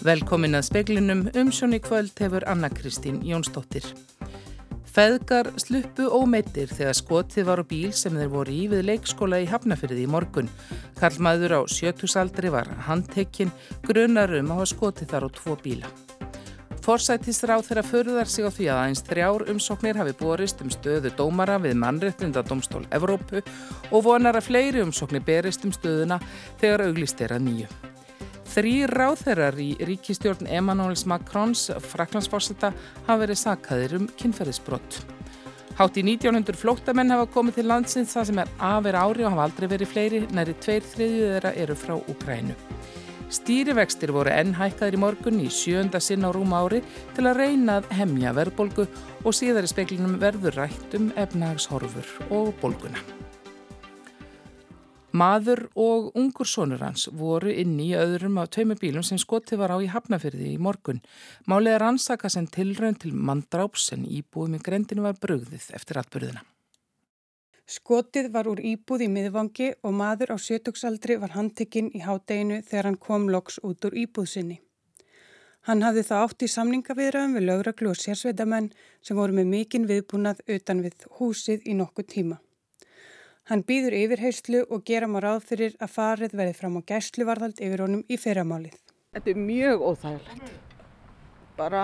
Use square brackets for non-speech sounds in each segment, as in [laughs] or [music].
Velkomin að speklinum umsjón í kvöld hefur Anna-Kristín Jónsdóttir. Feðgar sluppu ómeittir þegar skotið var á bíl sem þeir voru í við leikskóla í Hafnafyrði í morgun. Karlmaður á sjötusaldri var handtekinn grunarum að hafa skotið þar á tvo bíla. Forsættisráð þeirra förðar sig á því að aðeins þrjár umsóknir hafi borist um stöðu dómara við mannrettindadómstól Evrópu og vonar að fleiri umsóknir berist um stöðuna þegar auglist er að nýju. Þrý ráðherrar í ríkistjórn Emmanuels Macrons fraklandsforsetta hafa verið sakaðir um kynferðisbrott. Hátt í 1900 flóttamenn hafa komið til landsins það sem er aðver ári og hafa aldrei verið fleiri, næri tveir þriðju þeirra eru frá Ukrænu. Stýrivextir voru enn hækkaður í morgun í sjönda sinn á rúm ári til að reyna að hemja verðbolgu og síðar í speklinum verður rætt um efnagshorfur og bolguna. Maður og ungur sonur hans voru inni í öðrum af tveimu bílum sem skoti var á í Hafnafyrði í morgun. Málið er ansaka sem tilraun til mandráps en íbúið með grendinu var brugðið eftir atbyrðina. Skotið var úr íbúð í miðvangi og maður á sjötugsaldri var handtekinn í hádeginu þegar hann kom loks út úr íbúð sinni. Hann hafði þá átt í samningaviðraðum við lögraglu og sérsveitamenn sem voru með mikinn viðbúnað utan við húsið í nokkuð tíma. Hann býður yfirheyslu og gera maður ráð fyrir að farið verði fram á gæsluvarðald yfir honum í fyrramálið. Þetta er mjög óþægilegt. Bara,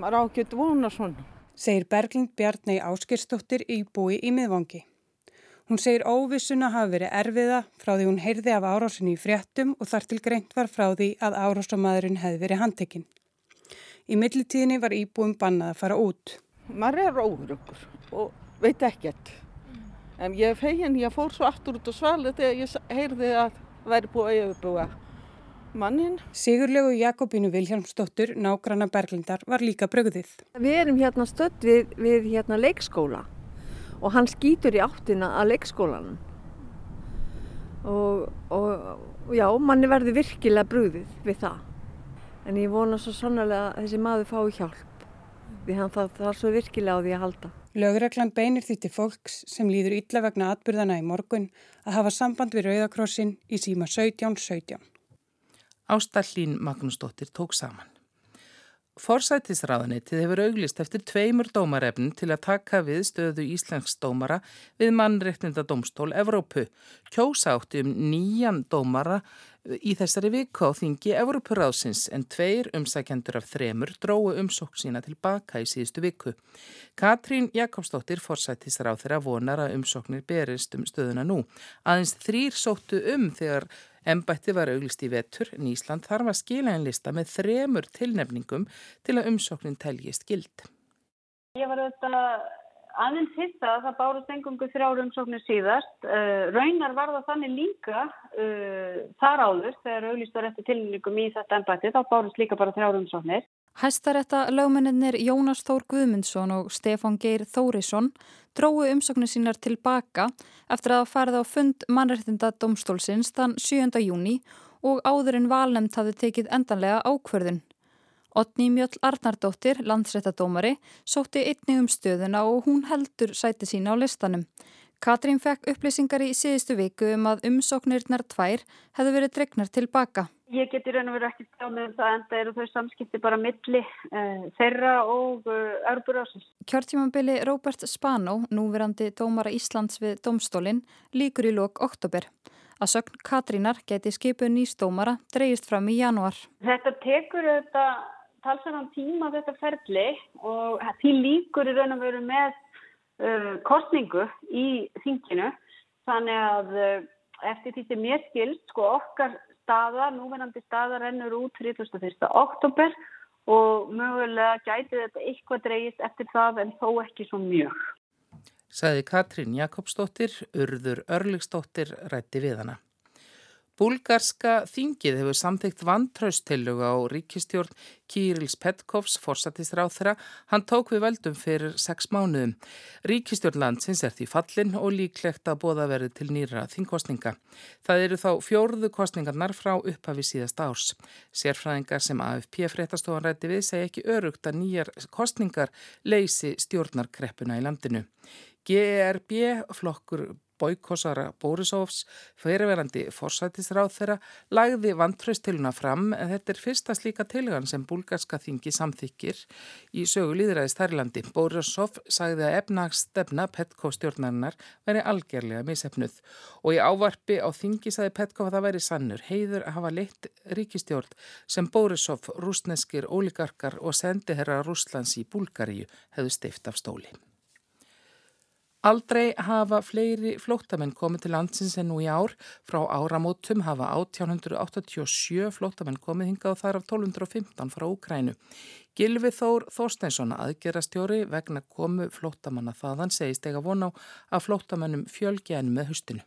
maður ágjötu vona svona segir Berglind Bjarnei Áskirstóttir í búi í miðvangi. Hún segir óvissuna hafi verið erfiða frá því hún heyrði af árásinni í fréttum og þar til greint var frá því að árásamadurinn hefði verið handtekinn. Í millitíðinni var íbúum bannað að fara út. Maður er óhugrökkur og veit ekkert. En ég fegin, ég fór svo aftur út á svalið þegar ég heyrði að væri búið að yfirbúa mannin. Sigurlegu Jakobínu Vilhelmsdóttur, nágranna Berglindar, var líka brögðið. Við erum hérna stödd við, við hérna leikskóla og hann skýtur í áttina að leikskólanum. Og, og já, manni verði virkilega brögðið við það. En ég vona svo sannlega að þessi maður fái hjálp. Því hann það, það er svo virkilega á því að halda. Lögreglan beinir því til fólks sem líður illa vegna atbyrðana í morgun að hafa samband við Rauðakrossin í síma 1717. Ástallín Magnúsdóttir tók saman. Forsættisráðanitið hefur auglist eftir tveimur dómarefnum til að taka við stöðu Íslensk dómara við mannreitninda domstól Evrópu. Kjósa átti um nýjan dómara í þessari viku á þingi Evrópuráðsins en tveir umsækjendur af þremur dróðu umsók sína tilbaka í síðustu viku. Katrín Jakobsdóttir forsættisráð þeirra vonar að umsóknir berist um stöðuna nú. Aðeins þrýr sóttu um þegar Embætti var auglist í vetur en Ísland þarf að skila einn lista með þremur tilnefningum til að umsóknin teljist gild. Ég var auðvitað aðeins hitta að það bárust engungu þrjáru umsóknir síðast. Uh, raunar var það þannig líka uh, þar áður þegar auglist var eftir tilnefningum í þetta embætti þá bárust líka bara þrjáru umsóknir. Hæstarétta lögmennir Jónas Þór Guðmundsson og Stefán Geir Þórisson dróðu umsóknir sínar tilbaka eftir að það farið á fund mannrættinda domstólsins þann 7. júni og áðurinn valnemt hafði tekið endanlega ákverðin. Otni Mjöll Arnardóttir, landsrættadómari, sótti einnig um stöðuna og hún heldur sæti sína á listanum. Katrín fekk upplýsingar í síðustu viku um að umsóknirnar tvær hefðu verið dregnar tilbaka. Ég geti raun og verið ekki stjáðið um það en það eru þau samskipti bara milli uh, þeirra og uh, eh. Kjörtímanbili Róbert Spano, núverandi dómara Íslands við domstólinn, líkur í lok oktober. Að sögn Katrínar geti skipu nýstómara dreyist fram í janúar. Þetta tekur þetta talsverðan tíma þetta ferli og því líkur í raun og verið með uh, kostningu í þinginu þannig að eftir því sem ég skil, sko okkar staða, núvenandi staða rennur út 31. oktober og mögulega gæti þetta eitthvað dreyist eftir það en þó ekki svo mjög. Saði Katrín Jakobsdóttir, urður Örliksdóttir rætti við hana. Búlgarska þingið hefur samþygt vantraustillögu á ríkistjórn Kírils Petkovs, forsættisráð þeirra. Hann tók við veldum fyrir sex mánuðum. Ríkistjórn landsins er því fallin og líklegt að bóða verið til nýra þingkostninga. Það eru þá fjórðu kostningarnar frá upphafi síðast árs. Sérfræðingar sem AFP fréttastofan rætti við segja ekki örugt að nýjar kostningar leysi stjórnarkreppuna í landinu. GRB flokkur Boykosara Borisovs, fyrirverandi forsætisráð þeirra, lagði vantraustiluna fram en þetta er fyrsta slíka tilgan sem búlgarska þingi samþykir í sögu líðræðis Þærlandi. Borisov sagði að efnagstefna Petkov stjórnarinnar veri algjörlega misefnuð og í ávarpi á þingi sagði Petkov að það veri sannur heiður að hafa leitt ríkistjórn sem Borisov, rúsneskir, óligarkar og sendiherra Rúslands í Búlgaríu hefðu steift af stóli. Aldrei hafa fleiri flóttamenn komið til landsins en nú í ár. Frá áramótum hafa 1887 flóttamenn komið hingað og þar af 1215 frá Úkrænu. Gilvi Þór Þorsteinsson aðgerastjóri vegna komu flóttamanna þaðan segist ega von á að flóttamennum fjölgi enn með hustinu.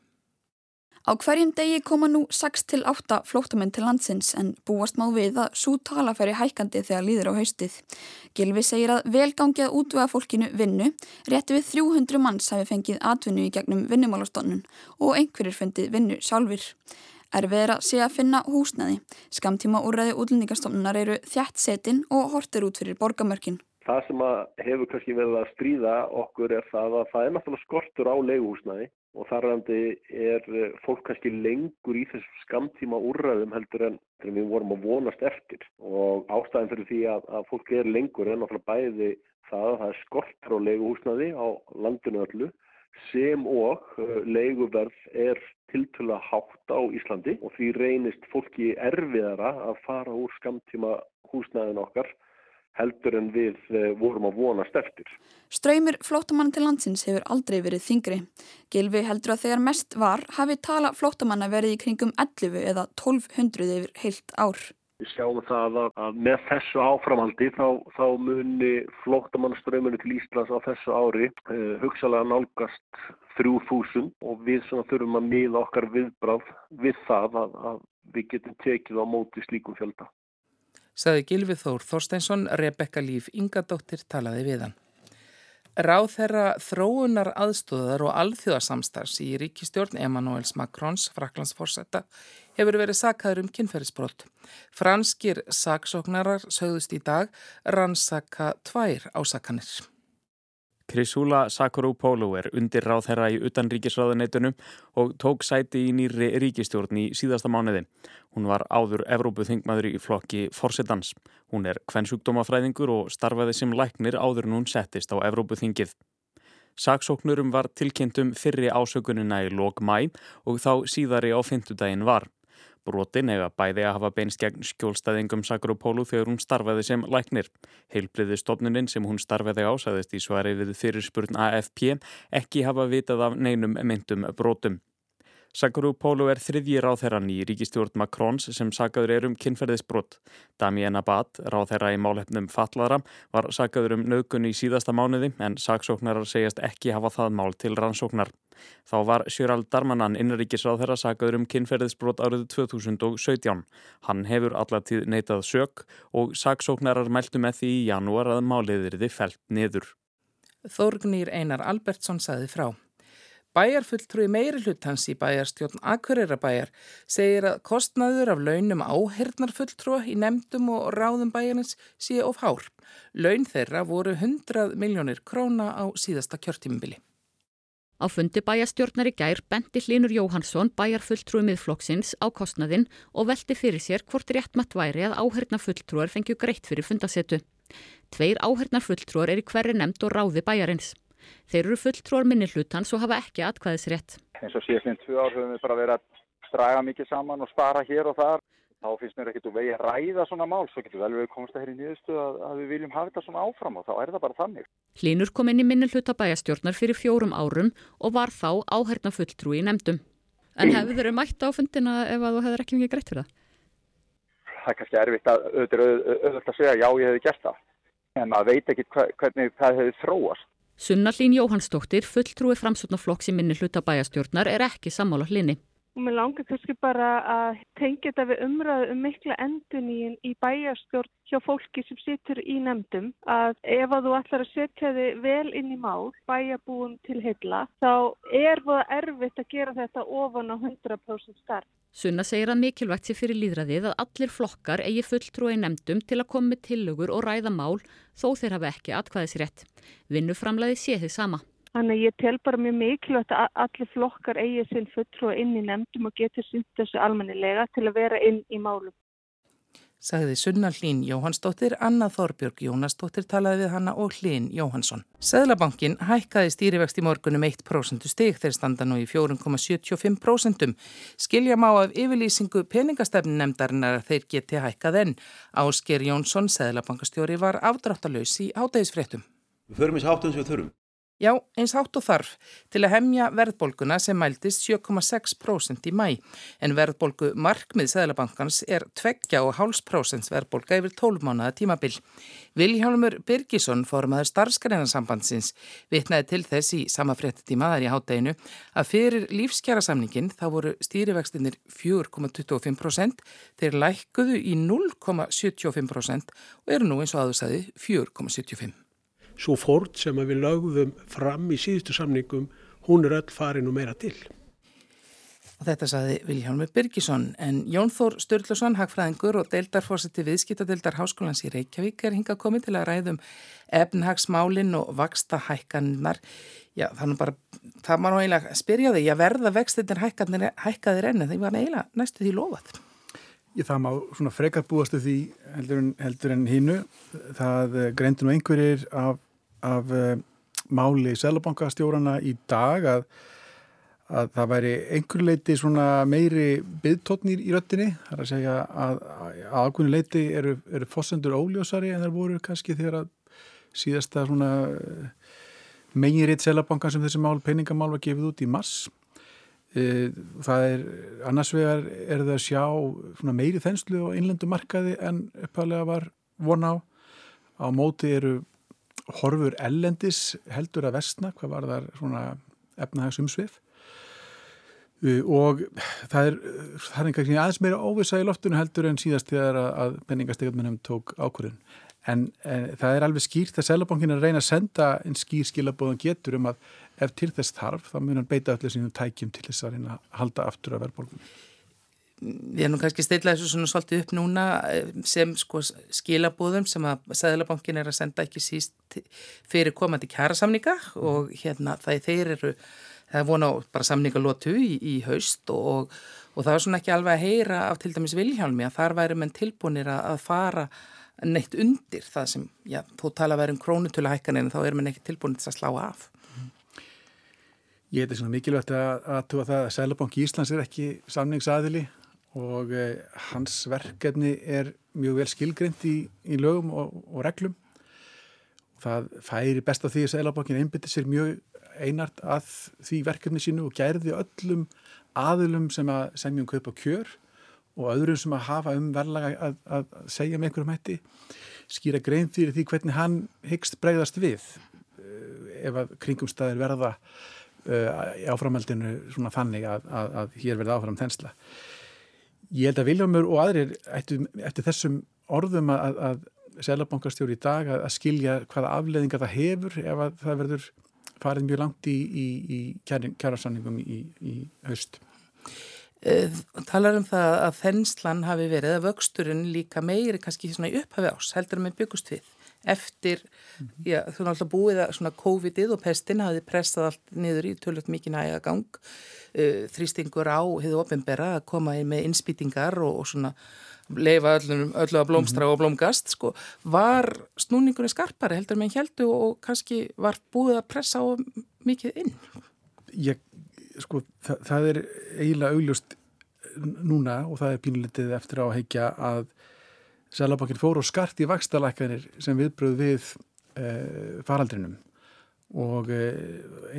Á hverjum degi koma nú 6-8 flóttamenn til landsins en búast má við að svo tala færi hækandi þegar líður á haustið. Gilvi segir að velgangi að útvöða fólkinu vinnu rétti við 300 manns hafi fengið atvinnu í gegnum vinnumálastonnun og einhverjir fundið vinnu sjálfur. Er verið að sé að finna húsnaði. Skamtíma úrræði útlendingastofnunar eru þjætt setin og hortir út fyrir borgamörkin. Það sem hefur kannski verið að stríða okkur er það að það er náttúrulega skortur á leiguhúsnaði og þar randi er eh, fólk kannski lengur í þessum skamtíma úrræðum heldur en við vorum að vonast eftir. Og ástæðin fyrir því að, að fólk er lengur en náttúrulega bæði það að það er skortur á leiguhúsnaði á landinu öllu sem og eh, leiguverð er tiltöla hátt á Íslandi. Og því reynist fólki erfiðara að fara úr skamtíma húsnaðin okkar heldur en við eh, vorum að vonast eftir. Ströymir flótamann til landsins hefur aldrei verið þingri. Gilvi heldur að þegar mest var hafi tala flótamanna verið í kringum 11 eða 1200 yfir heilt ár. Við sjáum það að með þessu áframhaldi þá, þá muni flótamannströyminu til Íslands á þessu ári uh, hugsalega nálgast 3000 og við þurfum að miða okkar viðbráð við það að, að við getum tekið á móti slíkum fjölda saði Gilvið Þór Þorsteinsson, Rebekka Líf Ingadóttir talaði við hann. Ráð þeirra þróunar aðstóðar og alþjóðarsamstars í ríkistjórn Emanuels Macrons, Fraklandsforsetta, hefur verið sakaður um kynferðisbrott. Franskir saksóknarar sögðust í dag rannsaka tvær ásakanir. Krisúla Sakarópólu er undir ráð þeirra í utanríkisráðuneytunum og tók sæti í nýri ríkistjórn í síðasta mánuði. Hún var áður Evrópuþingmaður í flokki Forsetans. Hún er kvennsjúkdómafræðingur og starfaði sem læknir áður en hún settist á Evrópuþingið. Saksóknurum var tilkynntum fyrri ásökunina í lok mæ og þá síðari á fymtudaginn var. Brotin eða bæði að hafa beinst gegn skjólstæðingum Sakropólu þegar hún starfaði sem læknir. Heilbliði stofnunin sem hún starfaði ásæðist í svari við fyrirspurn AFP ekki hafa vitað af neinum myndum brotum. Sakharupólu er þriðji ráðherran í ríkistjórn Macrons sem sagaður er um kynferðisbrott. Damien Abad, ráðherra í málefnum Fallara, var sagaður um nögun í síðasta mánuði en saksóknarar segjast ekki hafa það mál til rannsóknar. Þá var Sjörald Darmanan innríkisráðherra sagaður um kynferðisbrott árið 2017. Hann hefur allatíð neitað sök og saksóknarar mæltu með því í janúar að máliðirði felt niður. Þórgnýr Einar Albertsson saði frá. Bæjarfulltrúi meiri hlutans í bæjarstjórn Akureyra-bæjar segir að kostnaður af launum áhernarfulltrúa í nefndum og ráðum bæjarins sé of hár. Laun þeirra voru 100 miljónir króna á síðasta kjörtímubili. Á fundi bæjarstjórnar í gær bendi Linur Jóhansson bæjarfulltrúi miðflokksins á kostnaðinn og velti fyrir sér hvort réttmatt væri að áhernarfulltrúar fengju greitt fyrir fundasetu. Tveir áhernarfulltrúar er í hverri nefnd og ráði bæjarins. Þeir eru fulltrúar minni hlutans og hafa ekki atkvæðisrétt. Eins og síðan tvö ár höfum við bara verið að draga mikið saman og spara hér og þar. Þá finnst mér ekkert úr vegi að ræða svona mál, svo getur vel við komast að hér í nýðustu að, að við viljum hafa þetta svona áfram og þá er það bara þannig. Hlínur kom inn í minni hlutabæjastjórnar fyrir fjórum árum og var þá áherna fulltrúi í nefndum. En hefur þeirra mætt á fundina ef að þú hefur ekki mikið greitt fyrir það? Það er kannski erfitt að auðvitað að segja já ég hefði gert það. En maður veit ekki hvernig það hefði þróast. Sunnarlín Jóhannsdóttir, fulltrúi framsóknarflokks í minni hlutabæjastjórnar, er ekki sammála hlinni. Og mér langar kannski bara að tengja þetta við umræðu um mikla endun í, bæjastjórn hjá fólki sem situr í nefndum að ef að þú ætlar að setja þig vel inn í mál, bæjabúum til heila, þá er það erfitt að gera þetta ofan á 100% starf. Sunna segir að mikilvægt sé fyrir líðræðið að allir flokkar eigi fulltrúi nefndum til að koma með tillögur og ræða mál þó þeir hafa ekki atkvæðisrétt. Vinnuframlaði sé þið sama. Þannig ég tel bara mjög mikilvægt að allir flokkar eigi sinn fulltrúa inn í nefndum og getur synt þessu almennilega til að vera inn í málum. Sagði Sunna Hlín Jóhannsdóttir, Anna Þorbjörg Jónasdóttir talaði við hanna og Hlín Jóhansson. Sæðlabankin hækkaði stýrivext í morgunum 1% stig þegar standa nú í 4,75%. Skilja má af yfirlýsingu peningastefnin nefndarinnar að þeir geti hækkað enn. Ásker Jónsson, Sæðlabankastjóri, var afdráttalauðs í ádægisfréttum. Við förum í sátum sem við þurfum. Já, eins hátt og þarf til að hemja verðbólguna sem mæltist 7,6% í mæ en verðbólgu markmið Sæðlabankans er 2,5% verðbólga yfir 12 mánuða tímabil. Viljálmur Birgisson, formaður starfsgreinasambandsins, vitnaði til þess í sama fréttímaðar í hátteginu að fyrir lífskjara samningin þá voru stýrivextinir 4,25% þeir lækkuðu í 0,75% og eru nú eins og aðursæði 4,75% svo fórt sem við lögðum fram í síðustu samningum, hún er öll farin og meira til. Og þetta saði Viljálmur Birgisson en Jón Þór Sturluson, hagfræðingur og deildarfórseti viðskiptadeildar Háskólans í Reykjavík er hinga komið til að ræðum efnhagsmálinn og vaksta hækkannar. Já, þannig bara, það maður eiginlega spyrja þig, já verða vextinir hækkaðir enni, það var eiginlega næstu því lofað. Ég það má svona frekar búastu því heldur en, heldur en hinnu. Það greinti nú einhverjir af, af uh, máli selabankastjórana í dag að, að það væri einhver leiti meiri byggtótnir í röttinni. Það er að segja að ákveðinu leiti eru, eru fossendur óljósari en það voru kannski þegar að síðasta eh, meginriðt selabankan sem þessi mál, peningamál var gefið út í mars Eh, það er, annars vegar er það að sjá meiri þenslu á innlendu markaði en upphæðlega var von á. Á móti eru horfur ellendis heldur að vestna, hvað var þar svona efnahagsumsvið. Eh, og það er, það er einhvern veginn aðeins meira óvisa í loftinu heldur en síðast þegar að penningastegjarmennum tók ákvörðun. En, en það er alveg skýrt að Sælabankin er að reyna að senda en skýr skilabóðan getur um að ef til þess þarf þá mun hann beita öllu sínum tækjum til þess að reyna að halda aftur að verðbólgunum. Við erum kannski steilað þessu svona svolítið upp núna eh, sem sko skilabóðum sem að Sæðalabankin er að senda ekki síst fyrir komandi kjærasamninga og hérna það er þeir eru, það er vona bara samningalótu í, í haust og, og það er svona ekki alveg að heyra af til dæmis Viljálmi að þar væri menn tilbúinir að, að fara neitt undir það sem, já, þó tala verið um krónutöluhækkaninu þá er mann ekki tilbúinir til að slá af. Ég heit svona mikilvægt að það að Sælabank Íslands er ekki samningsaðili og eh, hans verkefni er mjög vel skilgrind í, í lögum og, og reglum. Það færi best á því að Sælabankin einbytti sér mjög einart að því verkefni sínu og gærði öllum aðilum sem að semjum kaupa kjör og öðrum sem að hafa um verðlaga að, að segja með einhverjum hætti skýra grein fyrir því hvernig hann hyggst bregðast við eh, ef að kringumstæðir verða í áframhaldinu svona þannig að, að, að hér verði áfram þensla. Ég held að Viljámur og aðrir eftir, eftir þessum orðum að, að Sælabankastjóri í dag að skilja hvaða afleðingar það hefur ef að það verður farið mjög langt í, í, í kjærasanningum í, í haust. Uh, talar um það að þenslan hafi verið að vöxturinn líka meiri kannski svona upphafi ás heldur með byggust við eftir, mm -hmm. já, þú náttúrulega búið að svona COVID-ið og pestin hafi pressað allt niður í tölvöld mikið næga gang uh, þrýstingur á hefðu ofinbera að koma með innspýtingar og, og svona leifa öllum, öllu að blómstra mm -hmm. og blómgast sko, var snúningunni skarpari heldur með heldu og kannski var búið að pressa á mikið inn Ég, sko, það, það er eiginlega augljóst núna og það er pínulitið eftir á að heikja að Sælabankin fór og skart í vakstalækkanir sem viðbröð við e, faraldrinum og e,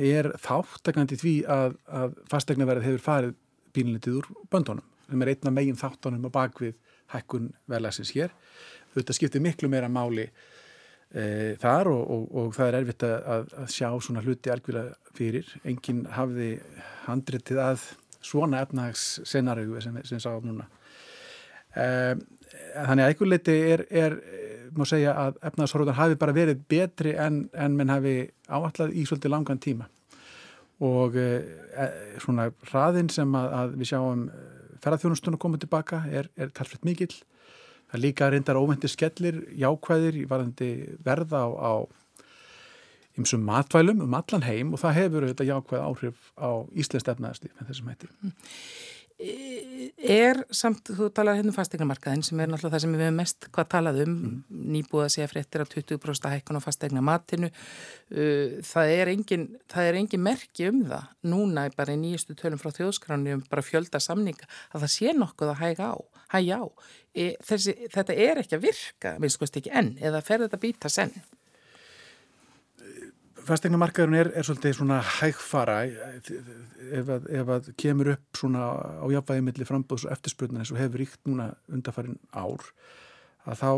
er þáttakandi því að, að fastegnaverðið hefur farið bílinitið úr böndunum sem er einna megin þáttunum á bakvið hækkun verðlagsins hér. Þetta skiptir miklu meira máli e, þar og, og, og það er erfitt að, að sjá svona hluti algjörlega fyrir. Enginn hafði handritið að svona efnahagsscenarögu sem, sem sá núna. Um, þannig að einhver leiti er, er má segja að efnaðsórúðan hafi bara verið betri en, en menn hafi áallat í svolítið langan tíma. Og e, svona hraðin sem að, að við sjáum ferðarþjónustunum komið tilbaka er, er talfriðt mikill. Það líka reyndar óvendir skellir jákvæðir í varðandi verða á, ymsum matvælum um allan heim og það hefur þetta jákvæð áhrif á Íslands efnaðarslíf með þessum hætti. Er samt, þú talar hérna um fastegnamarkaðin sem er náttúrulega það sem við hefum mest hvað talað um, mm. nýbúið að segja fréttir að 20% hækkun á fastegna matinu, uh, það er engin, það er engin merki um það núna bara í nýjastu tölum frá þjóðskráni um bara fjölda samninga að það sé nokkuð að hæga á, hægja á. E, þessi, þetta er ekki að virka, minnst skoðst ekki enn, eða fer þetta býta senn? Fastegnamarkaðurinn er, er svolítið svona hægfara ef að, ef að kemur upp svona á jafnvægi millir frambóðs og eftirspurnin eins og hefur ríkt núna undarfærin ár að þá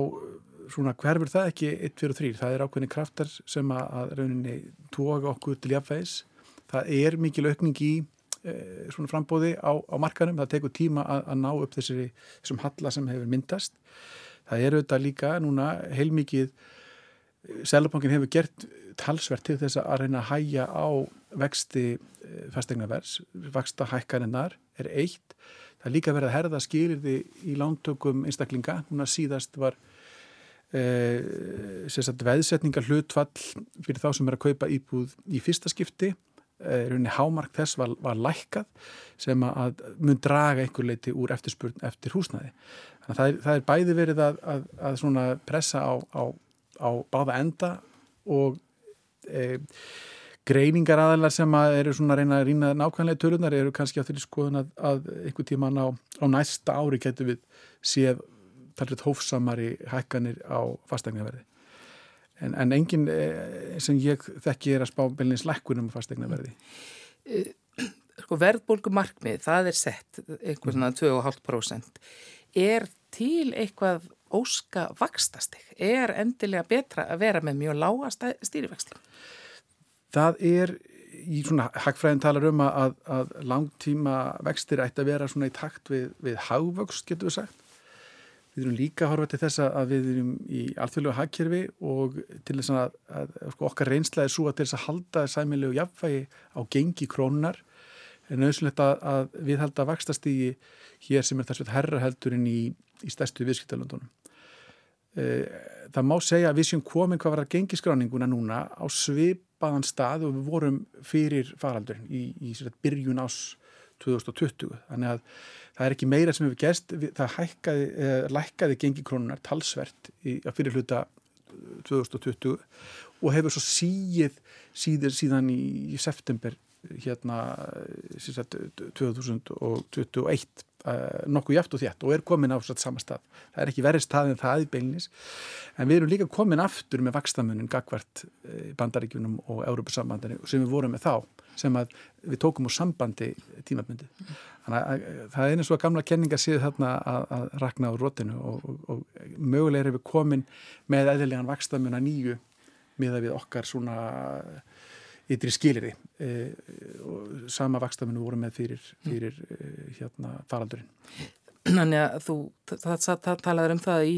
svona hverfur það ekki 1, 2 og 3, það er ákveðni kraftar sem að, rauninni tóka okkur til jafnvægis, það er mikil aukning í e, svona frambóði á, á markanum, það tekur tíma að, að ná upp þessari, þessum halla sem hefur myndast, það er auðvitað líka núna heilmikið Sælabankin hefur gert talsvert til þess að reyna að hæja á vexti eh, fastegnavers, vaksta hækkaninnar er eitt. Það líka verið að herða skýrði í lántökum einstaklinga. Núna síðast var eh, veðsetningar hlutfall fyrir þá sem er að kaupa íbúð í fyrsta skipti. Eh, rauninni hámark þess var, var lækkað sem að mun draga einhver leiti úr eftirspurn eftir húsnæði. Þannig að það er, það er bæði verið að, að, að pressa á, á, á báða enda og e, greiningar aðalar sem að eru svona að reyna að rýna nákvæmlega tölunar eru kannski á þeirri skoðun að, að einhver tíman á, á næsta ári getur við séð talveit hófsamari hækkanir á fastegnaverði. En, en enginn e, sem ég þekki er að spá beilinins lækkunum á fastegnaverði. E, sko verðbólgu markmið, það er sett eitthvað svona 2,5%. Er til eitthvað óska vakstastig? Er endilega betra að vera með mjög lága stýrivexti? Það er, í svona hagfræðin talar um að, að langtíma vextir ætti að vera svona í takt við, við hagvöxt, getur við sagt. Við erum líka að horfa til þess að við erum í alþjóðlega hagkerfi og til þess að, að, að sko, okkar reynslega er svo að til þess að halda sæmilegu jafnvægi á gengi krónunar er nöðsynlegt að við halda vakstastígi hér sem er þess að herra heldurinn í, í stærstu viðskiptalöndunum. Eh, það má segja að við séum komin hvað var að gengisgráninguna núna á svipaðan stað og við vorum fyrir faraldurinn í, í byrjun ás 2020 þannig að það er ekki meira sem hefur gerst. Það hækkaði, eh, lækkaði gengikrónunar talsvert í, á fyrirluta 2020 og hefur svo síð síður síðan í, í september hérna sagt, 2021 uh, nokkuð jáft og þétt og er komin á satt sama stað. Það er ekki verið stað en það í beilinis en við erum líka komin aftur með vakstamunin gagvart uh, bandaríkjunum og Európa-sambandinu sem við vorum með þá sem að við tókum úr sambandi tímabindi. Þannig að það er eins og gamla kenningar séu þarna að, að rakna á rótinu og, og, og mögulega er við komin með eðlilegan vakstamun að nýju miða við okkar svona ytri skiliri eh, og sama vakstafinu voru með fyrir, fyrir eh, hérna faraldurinn. Þannig að þú, það, það, talaður um það í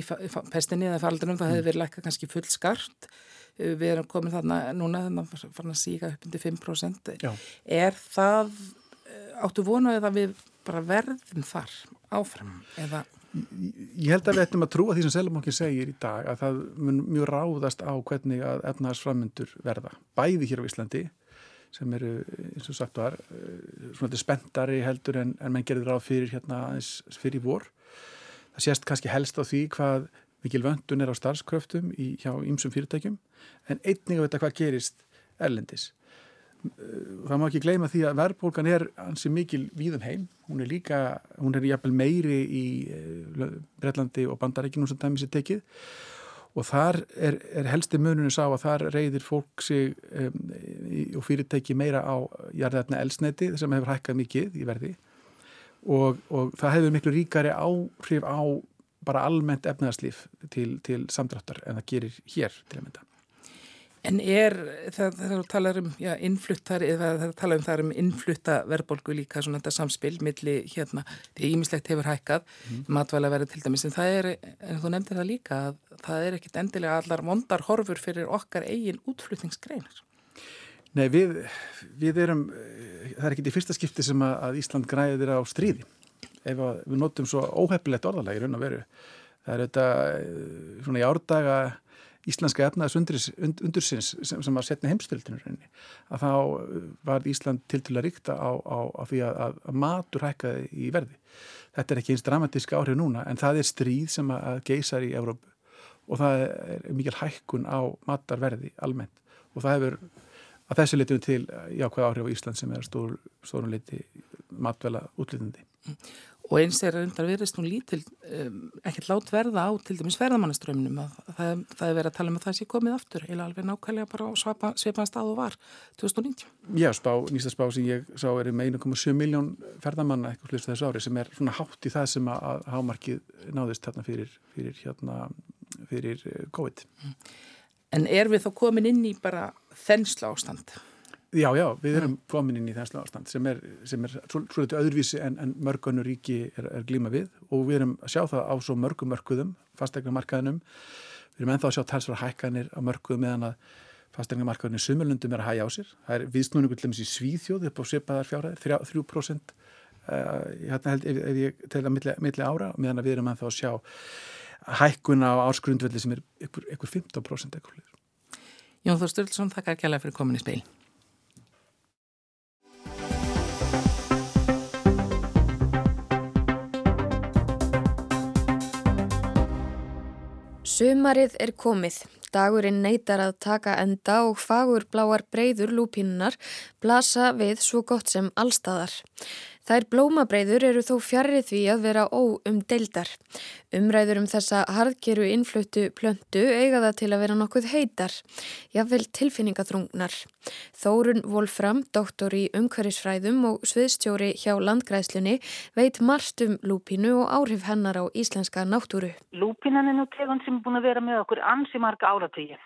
pestinni eða faraldurinn, það hefði verið lækka kannski full skart. Eh, við erum komin þarna núna þannig að farin að síka upp undir 5% Já. er það áttu vonuðið að við bara verðum þar áfram eða Ég held að við ættum að trúa því sem Selmókin segir í dag að það mun mjög ráðast á hvernig að efnaðarsframöndur verða. Bæði hér á Íslandi sem eru, eins og sagt var, eh, svona spenntari heldur en, en menn gerir ráð fyrir hérna aðeins fyrir vor. Það sést kannski helst á því hvað mikil vöndun er á starfskröftum í, hjá ýmsum fyrirtækjum en einnig að vita hvað gerist erlendis. Eh, það má ekki gleyma því að verðbólgan er ansi mikil víðum heim. Hún er líka, hún er jæfnvel meiri í eh, Breitlandi og Bandarækinu sem dæmis er tekið. Og þar er, er helsti mununum sá að þar reyðir fólk sig um, og fyrirtæki meira á jarðarna elsneti sem hefur hækkað mikið í verði. Og, og það hefur miklu ríkari áhrif á bara almennt efnaðarslíf til, til samdráttar en það gerir hér til að mynda En er, þegar þú talar um já, innfluttar, eða þú talar um það um innflutta verðbólgu líka svona þetta samspil milli hérna, því ímislegt hefur hækkað, mm. matvæla verið til dæmis, en það er, en þú nefndir það líka að það er ekkit endilega allar mondar horfur fyrir okkar eigin útflutningsgreinar. Nei, við, við erum, það er ekkit í fyrsta skipti sem að Ísland græðir á stríði, ef við notum svo óhefnilegt orðalagi raun og veru. Það er þetta svona í árdaga íslenska efnaðs undursins sem, sem var setni heimstöldinu að þá uh, var Ísland til til að ríkta á, á, á því að, að matur hækkaði í verði. Þetta er ekki eins dramatíska áhrif núna en það er stríð sem að geysar í Európu og það er mikil hækkun á matarverði almennt og það hefur að þessu litum til jákvæða áhrif á Ísland sem er stór, stórun liti matvela útlýtandi. Og eins er undar verist nú lítil um, ekkert látt verða á til dæmis verðamannaströmmnum að það, það er verið að tala um að það sé komið aftur eða alveg nákvæmlega bara á sveipaðan stað og var 2019. Já, spá, nýsta spá sem ég sá er með 1,7 miljón ferðamanna eitthvað hlust þessu ári sem er svona hátt í það sem að hámarkið náðist hérna fyrir, fyrir, hérna, fyrir eh, COVID. En er við þá komin inn í bara þensla ástand? Já, já, við erum komin inn í þesslu ástand sem er, sem er svolítið öðruvísi en, en mörgunur ríki er, er glíma við og við erum að sjá það á svo mörgum mörguðum, fastegnamarkaðinum, við erum ennþá að sjá talsvara hækkanir á mörguðum meðan að fastegnamarkaðinni sumulundum er að hægja á sér. Það er viðsnúningur til dæmis í Svíþjóð upp á svipaðar fjárhæðir, 3% uh, hérna held ef, ef ég telða milli, milli ára meðan að við erum ennþá að sjá hækkuna á ársgrundvelli sem er ykkur, ykkur 15% ekkur. Jón Þór Sturlsson, þakkar kjærlega fyrir komin í speil. Sumarið er komið. Dagurinn neytar að taka enda og fagur bláar breyður lúpínunar blasa við svo gott sem allstæðar. Þær blómabreiður eru þó fjarrið því að vera óumdeildar. Umræður um þessa harðgeru innfluttu plöntu eiga það til að vera nokkuð heitar, jáfnvel tilfinningaþrungnar. Þórun Wolfram, doktor í umhverfisfræðum og sviðstjóri hjá landgræslunni, veit marst um lúpínu og áhrif hennar á íslenska náttúru. Lúpínan er nú tegund sem er búin að vera með okkur ansi marga áratígi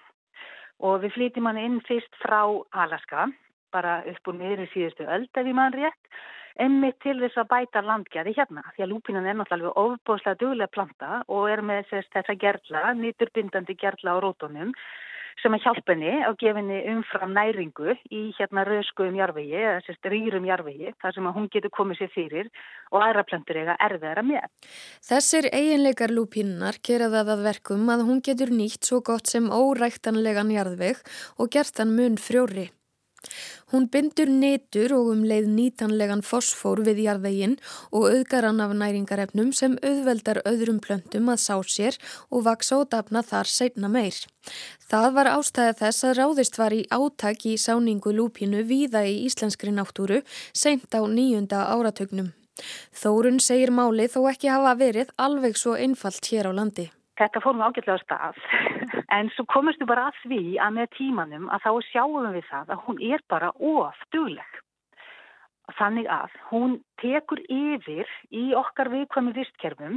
og við flytjum hann inn fyrst frá Alaska, bara upp úr miður í síðustu öld ef ég mann rétt einmitt til þess að bæta landgæði hérna því að lúpinan er náttúrulega ofbóðslega duglega planta og er með sérst, þessa gerla, nýturbindandi gerla á rótunum sem að hjálpa henni á gefinni umfram næringu í hérna röskuðum jarfegi eða sérst rýrum jarfegi þar sem að hún getur komið sér fyrir og aðra plantur eiga erfiðara með. Þessir eiginleikar lúpinnar gera það að verkum að hún getur nýtt svo gott sem óræktanlegan jarðveg og gert hann mun frjóri. Hún bindur netur og um leið nýtanlegan fosfór við jarðveginn og auðgar hann af næringarefnum sem auðveldar öðrum plöntum að sá sér og vaksa og dafna þar seitna meir. Það var ástæða þess að ráðist var í áttak í sáningu lúpinu víða í íslenskri náttúru seint á nýjunda áratögnum. Þórun segir máli þó ekki hafa verið alveg svo einfalt hér á landi. Þetta fórum ágætlega á stað en svo komustu bara að því að með tímanum að þá sjáum við það að hún er bara of dugleg. Þannig að hún tekur yfir í okkar viðkvæmi vistkerfum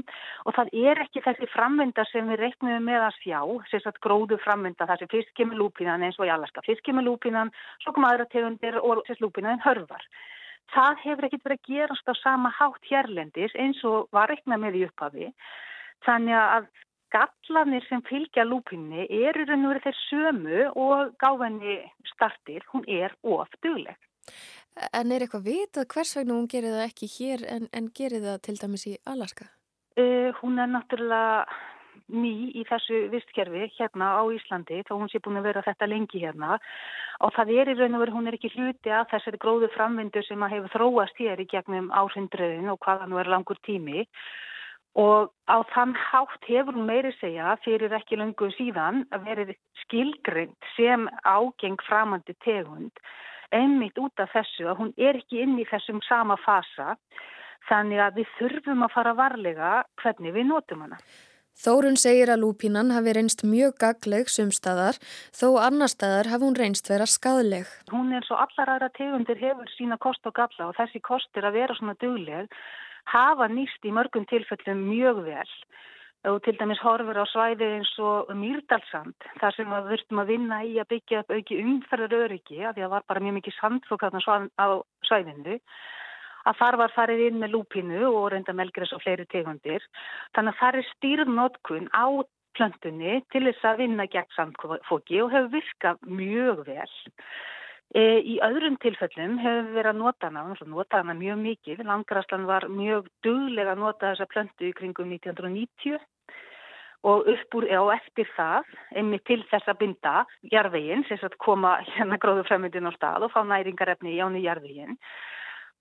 og það er ekki þessi framvinda sem við reiknum með að sjá, sérstaklega gróðu framvinda þar sem fyrst kemur lúpinan eins og í Alaska. Fyrst kemur lúpinan, svo kom aðra tegundir og sérst lúpinan hörvar. Það hefur ekkit verið að gerast á sama hátt hérlendis eins og var reiknað með í upphafi. Þannig að gallanir sem fylgja lúpinni eru raun og verið þeir sömu og gáðinni startir, hún er of dugleg. En er eitthvað vitað hvers vegna hún gerir það ekki hér en, en gerir það til dæmis í Alaska? Uh, hún er náttúrulega ný í þessu vistkerfi hérna á Íslandi þá hún sé búin að vera þetta lengi hérna og það er í raun og veru, hún er ekki hluti að þessari gróðu framvindu sem að hefur þróast hér í gegnum áhrindröðin og hvaða nú er langur tími Og á þann hátt hefur hún meiri segja fyrir ekki lungu síðan að verið skilgrind sem ágeng framandi tegund einmitt út af þessu að hún er ekki inn í þessum sama fasa þannig að við þurfum að fara varlega hvernig við notum hana. Þórun segir að lúpínan hafi reynst mjög gagleg sumstaðar þó annar staðar hafi hún reynst vera skadleg. Hún er svo allar aðra tegundir hefur sína kost og galla og þessi kostir að vera svona dugleg hafa nýst í mörgum tilfellum mjög vel. Og til dæmis horfur á svæði eins og Mýrdalsand þar sem við þurftum að vinna í að byggja upp auki umferðar öryggi að því að það var bara mjög mikið sandflokk á svæðinu að þar var farið inn með lúpinu og reynda melgris og fleiri tegundir. Þannig að það er stýrnótkun á plöntunni til þess að vinna gegn sandfóki og hefur virkað mjög vel í öðrum tilfellum hefur við verið að nota hana, nota hana mjög mikið. Langraslan var mjög duglega að nota þessa plöntu í kringum 1990 og upp úr og eftir það, einmitt til þess að binda jarðveginn, sem að koma hérna gróðufræmyndin á stað og fá næringarefni í áni jarðveginn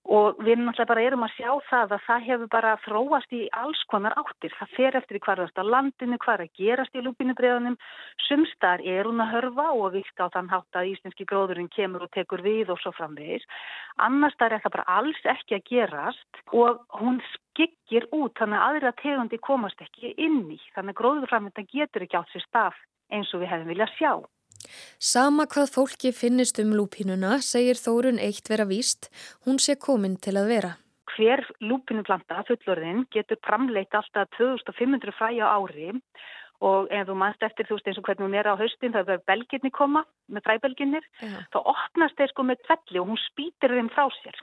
Og við náttúrulega bara erum að sjá það að það hefur bara þróast í alls konar áttir. Það fer eftir hvað er á landinu, hvað er að gerast í lúpinubriðunum. Sumstar er hún að hörfa og virka á þann hátt að íslenski gróðurinn kemur og tekur við og svo framvegis. Annars það er það bara alls ekki að gerast og hún skikkir út þannig að aðra tegundi komast ekki inn í. Þannig að gróðurframönda getur ekki átt sér stað eins og við hefum viljað sjá. Sama hvað fólki finnist um lúpínuna segir Þórun eitt vera víst, hún sé komin til að vera. Hver lúpínuplanta, fullorðin, getur framleitt alltaf 2500 fræja ári og ef þú mannst eftir þú veist eins og hvernig hún er á haustin þá er belginni koma með fræbelginnir, ja. þá opnast þeir sko með tvelli og hún spýtir þeim frá sér.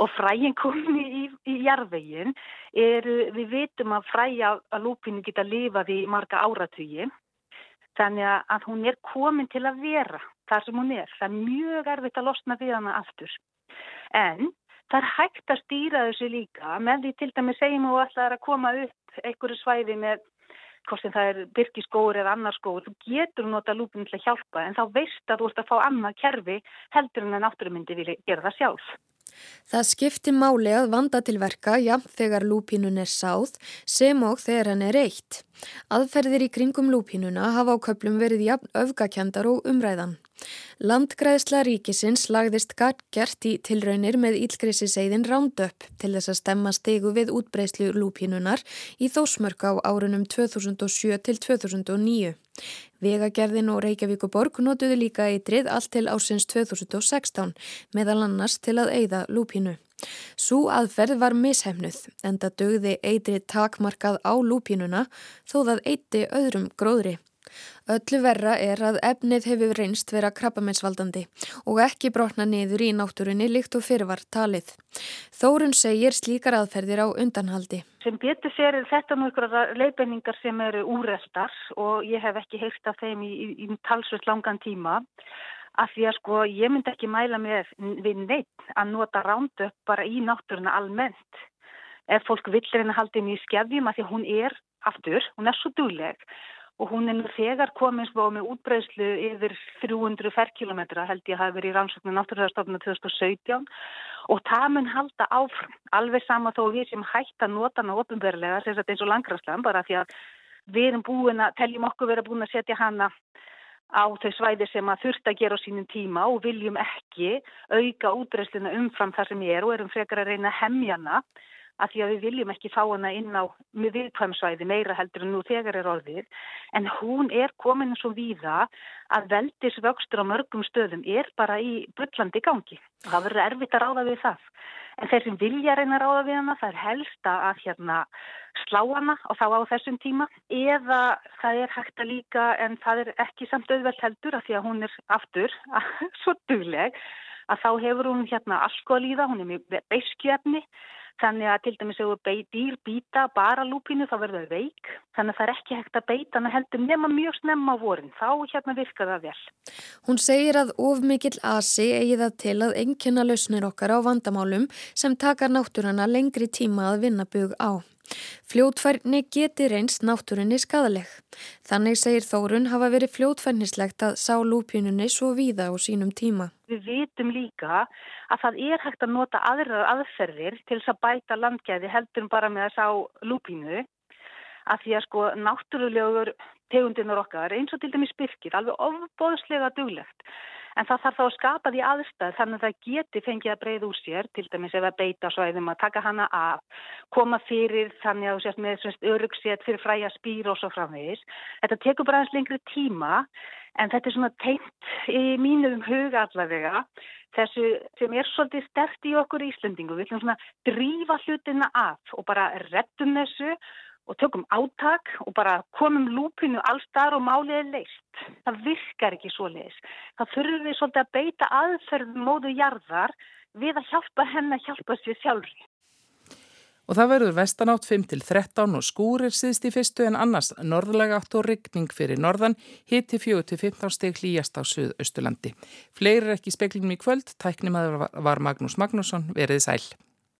Og fræin komin í, í jarðvegin er, við vitum að fræja að lúpínu geta lifað í marga áratugið Þannig að hún er komin til að vera þar sem hún er. Það er mjög erfitt að losna við hana aftur. En það er hægt að stýra þessu líka með því til dæmi segjum og alltaf að koma upp einhverju svæði með hvort sem það er byrkiskóur eða annarskóur. Þú getur nota lúpin til að hjálpa en þá veist að þú ert að fá annað kerfi heldur en að náttúrumyndi vilja gera það sjálf. Það skipti máli að vanda til verka, já, þegar lúpínun er sáð, sem og þegar hann er eitt. Aðferðir í kringum lúpínuna hafa á köplum verið jafn öfgakjandar og umræðan. Landgræðsla ríkisins lagðist gert í tilraunir með ílgrisiseiðin Roundup til þess að stemma stegu við útbreyslu lúpínunar í þósmörk á árunum 2007 til 2009. Vegagerðin og Reykjavíkuborg notuðu líka eitrið allt til ásins 2016 meðal annars til að eigða lúpínu. Sú aðferð var mishefnuð en það dögði eitrið takmarkað á lúpínuna þó það eitti öðrum gróðri. Öllu verra er að efnið hefur reynst vera krabbameinsvaldandi og ekki brotna niður í náttúrunni líkt og fyrirvar talið. Þórun segir slíkar aðferðir á undanhaldi. Sem betur sér þetta nú ykkur leifinningar sem eru úreltar og ég hef ekki heilt af þeim í, í, í talsvöld langan tíma. Af því að sko ég myndi ekki mæla með við neitt að nota rándu bara í náttúruna almennt. Ef fólk villir henni haldið mjög skefjum að því hún er aftur, hún er svo dúleg og hún er nú þegar komin svo með útbreyslu yfir 300 ferrkilometra held ég hafi verið í rannsóknu náttúrulega 2017 og það mun halda áfram alveg sama þó við sem hægt að nota hana ofinverlega eins og langraslan bara því að við erum búin að teljum okkur vera búin að setja hana á þau svæðir sem að þurft að gera á sínum tíma og viljum ekki auka útbreysluna umfram þar sem ég er og erum frekar að reyna að hemjana að því að við viljum ekki fá hana inn á viðkvæmsvæði meira heldur en nú þegar er orðið. En hún er komin svo víða að veldisvöxtur á mörgum stöðum er bara í byllandi gangi. Það verður erfitt að ráða við það. En þeir sem vilja reyna að ráða við hana það er helst að hérna slá hana og þá á þessum tíma. Eða það er hægt að líka en það er ekki samt auðvelt heldur að því að hún er aftur [laughs] svo dugleg að þá hefur hún hérna alkoholíða, hún er með beiskjöfni Þannig að til dæmis ef þú dýr býta bara lúpínu þá verður það veik. Þannig að það er ekki hægt að beita hana heldur nema mjög snemma vorin. Þá hérna virkar það vel. Hún segir að of mikill asi eigi það til að engkjöna lausnir okkar á vandamálum sem takar náttúrana lengri tíma að vinna bug á. Fljótfærni geti reynst náttúrunni skadaleg. Þannig segir Þórun hafa verið fljótfærnislegt að sá lúpjununni svo víða á sínum tíma. Við vitum líka að það er hægt að nota aðrar aðferðir til þess að bæta landgæði heldur bara með að sá lúpjunu að því að sko náttúrulegur tegundinnur okkar eins og til dæmis byrkir alveg ofbóðslega duglegt en það þarf þá að skapa því aðstæð þannig að það geti fengið að breyða úr sér til dæmis ef að beita svæðum að taka hana af, koma fyrir þannig að þú sést með örugsett fyrir fræja spýr og svo framvegis. Þetta tekur bara eins lengri tíma en þetta er svona teint í mínum huga allavega þessu sem er svolítið stert í okkur Íslandingu. Við ætlum svona drífa hlutina af og bara rettum þessu og tökum áttak og bara komum lúpinu allstar og málið er leist. Það virkar ekki svo leis. Það þurfum við svolítið að beita aðferðum móðu jarðar við að hjálpa henn að hjálpa sér sjálfri. Og það verður vestanátt 5-13 og skúrir síðst í fyrstu en annars norðlega átt og ryggning fyrir norðan, hitti 4-15 steg hlýjast á Suðausturlandi. Fleiri er ekki speklinum í kvöld, tæknimaður var Magnús Magnússon, verið sæl.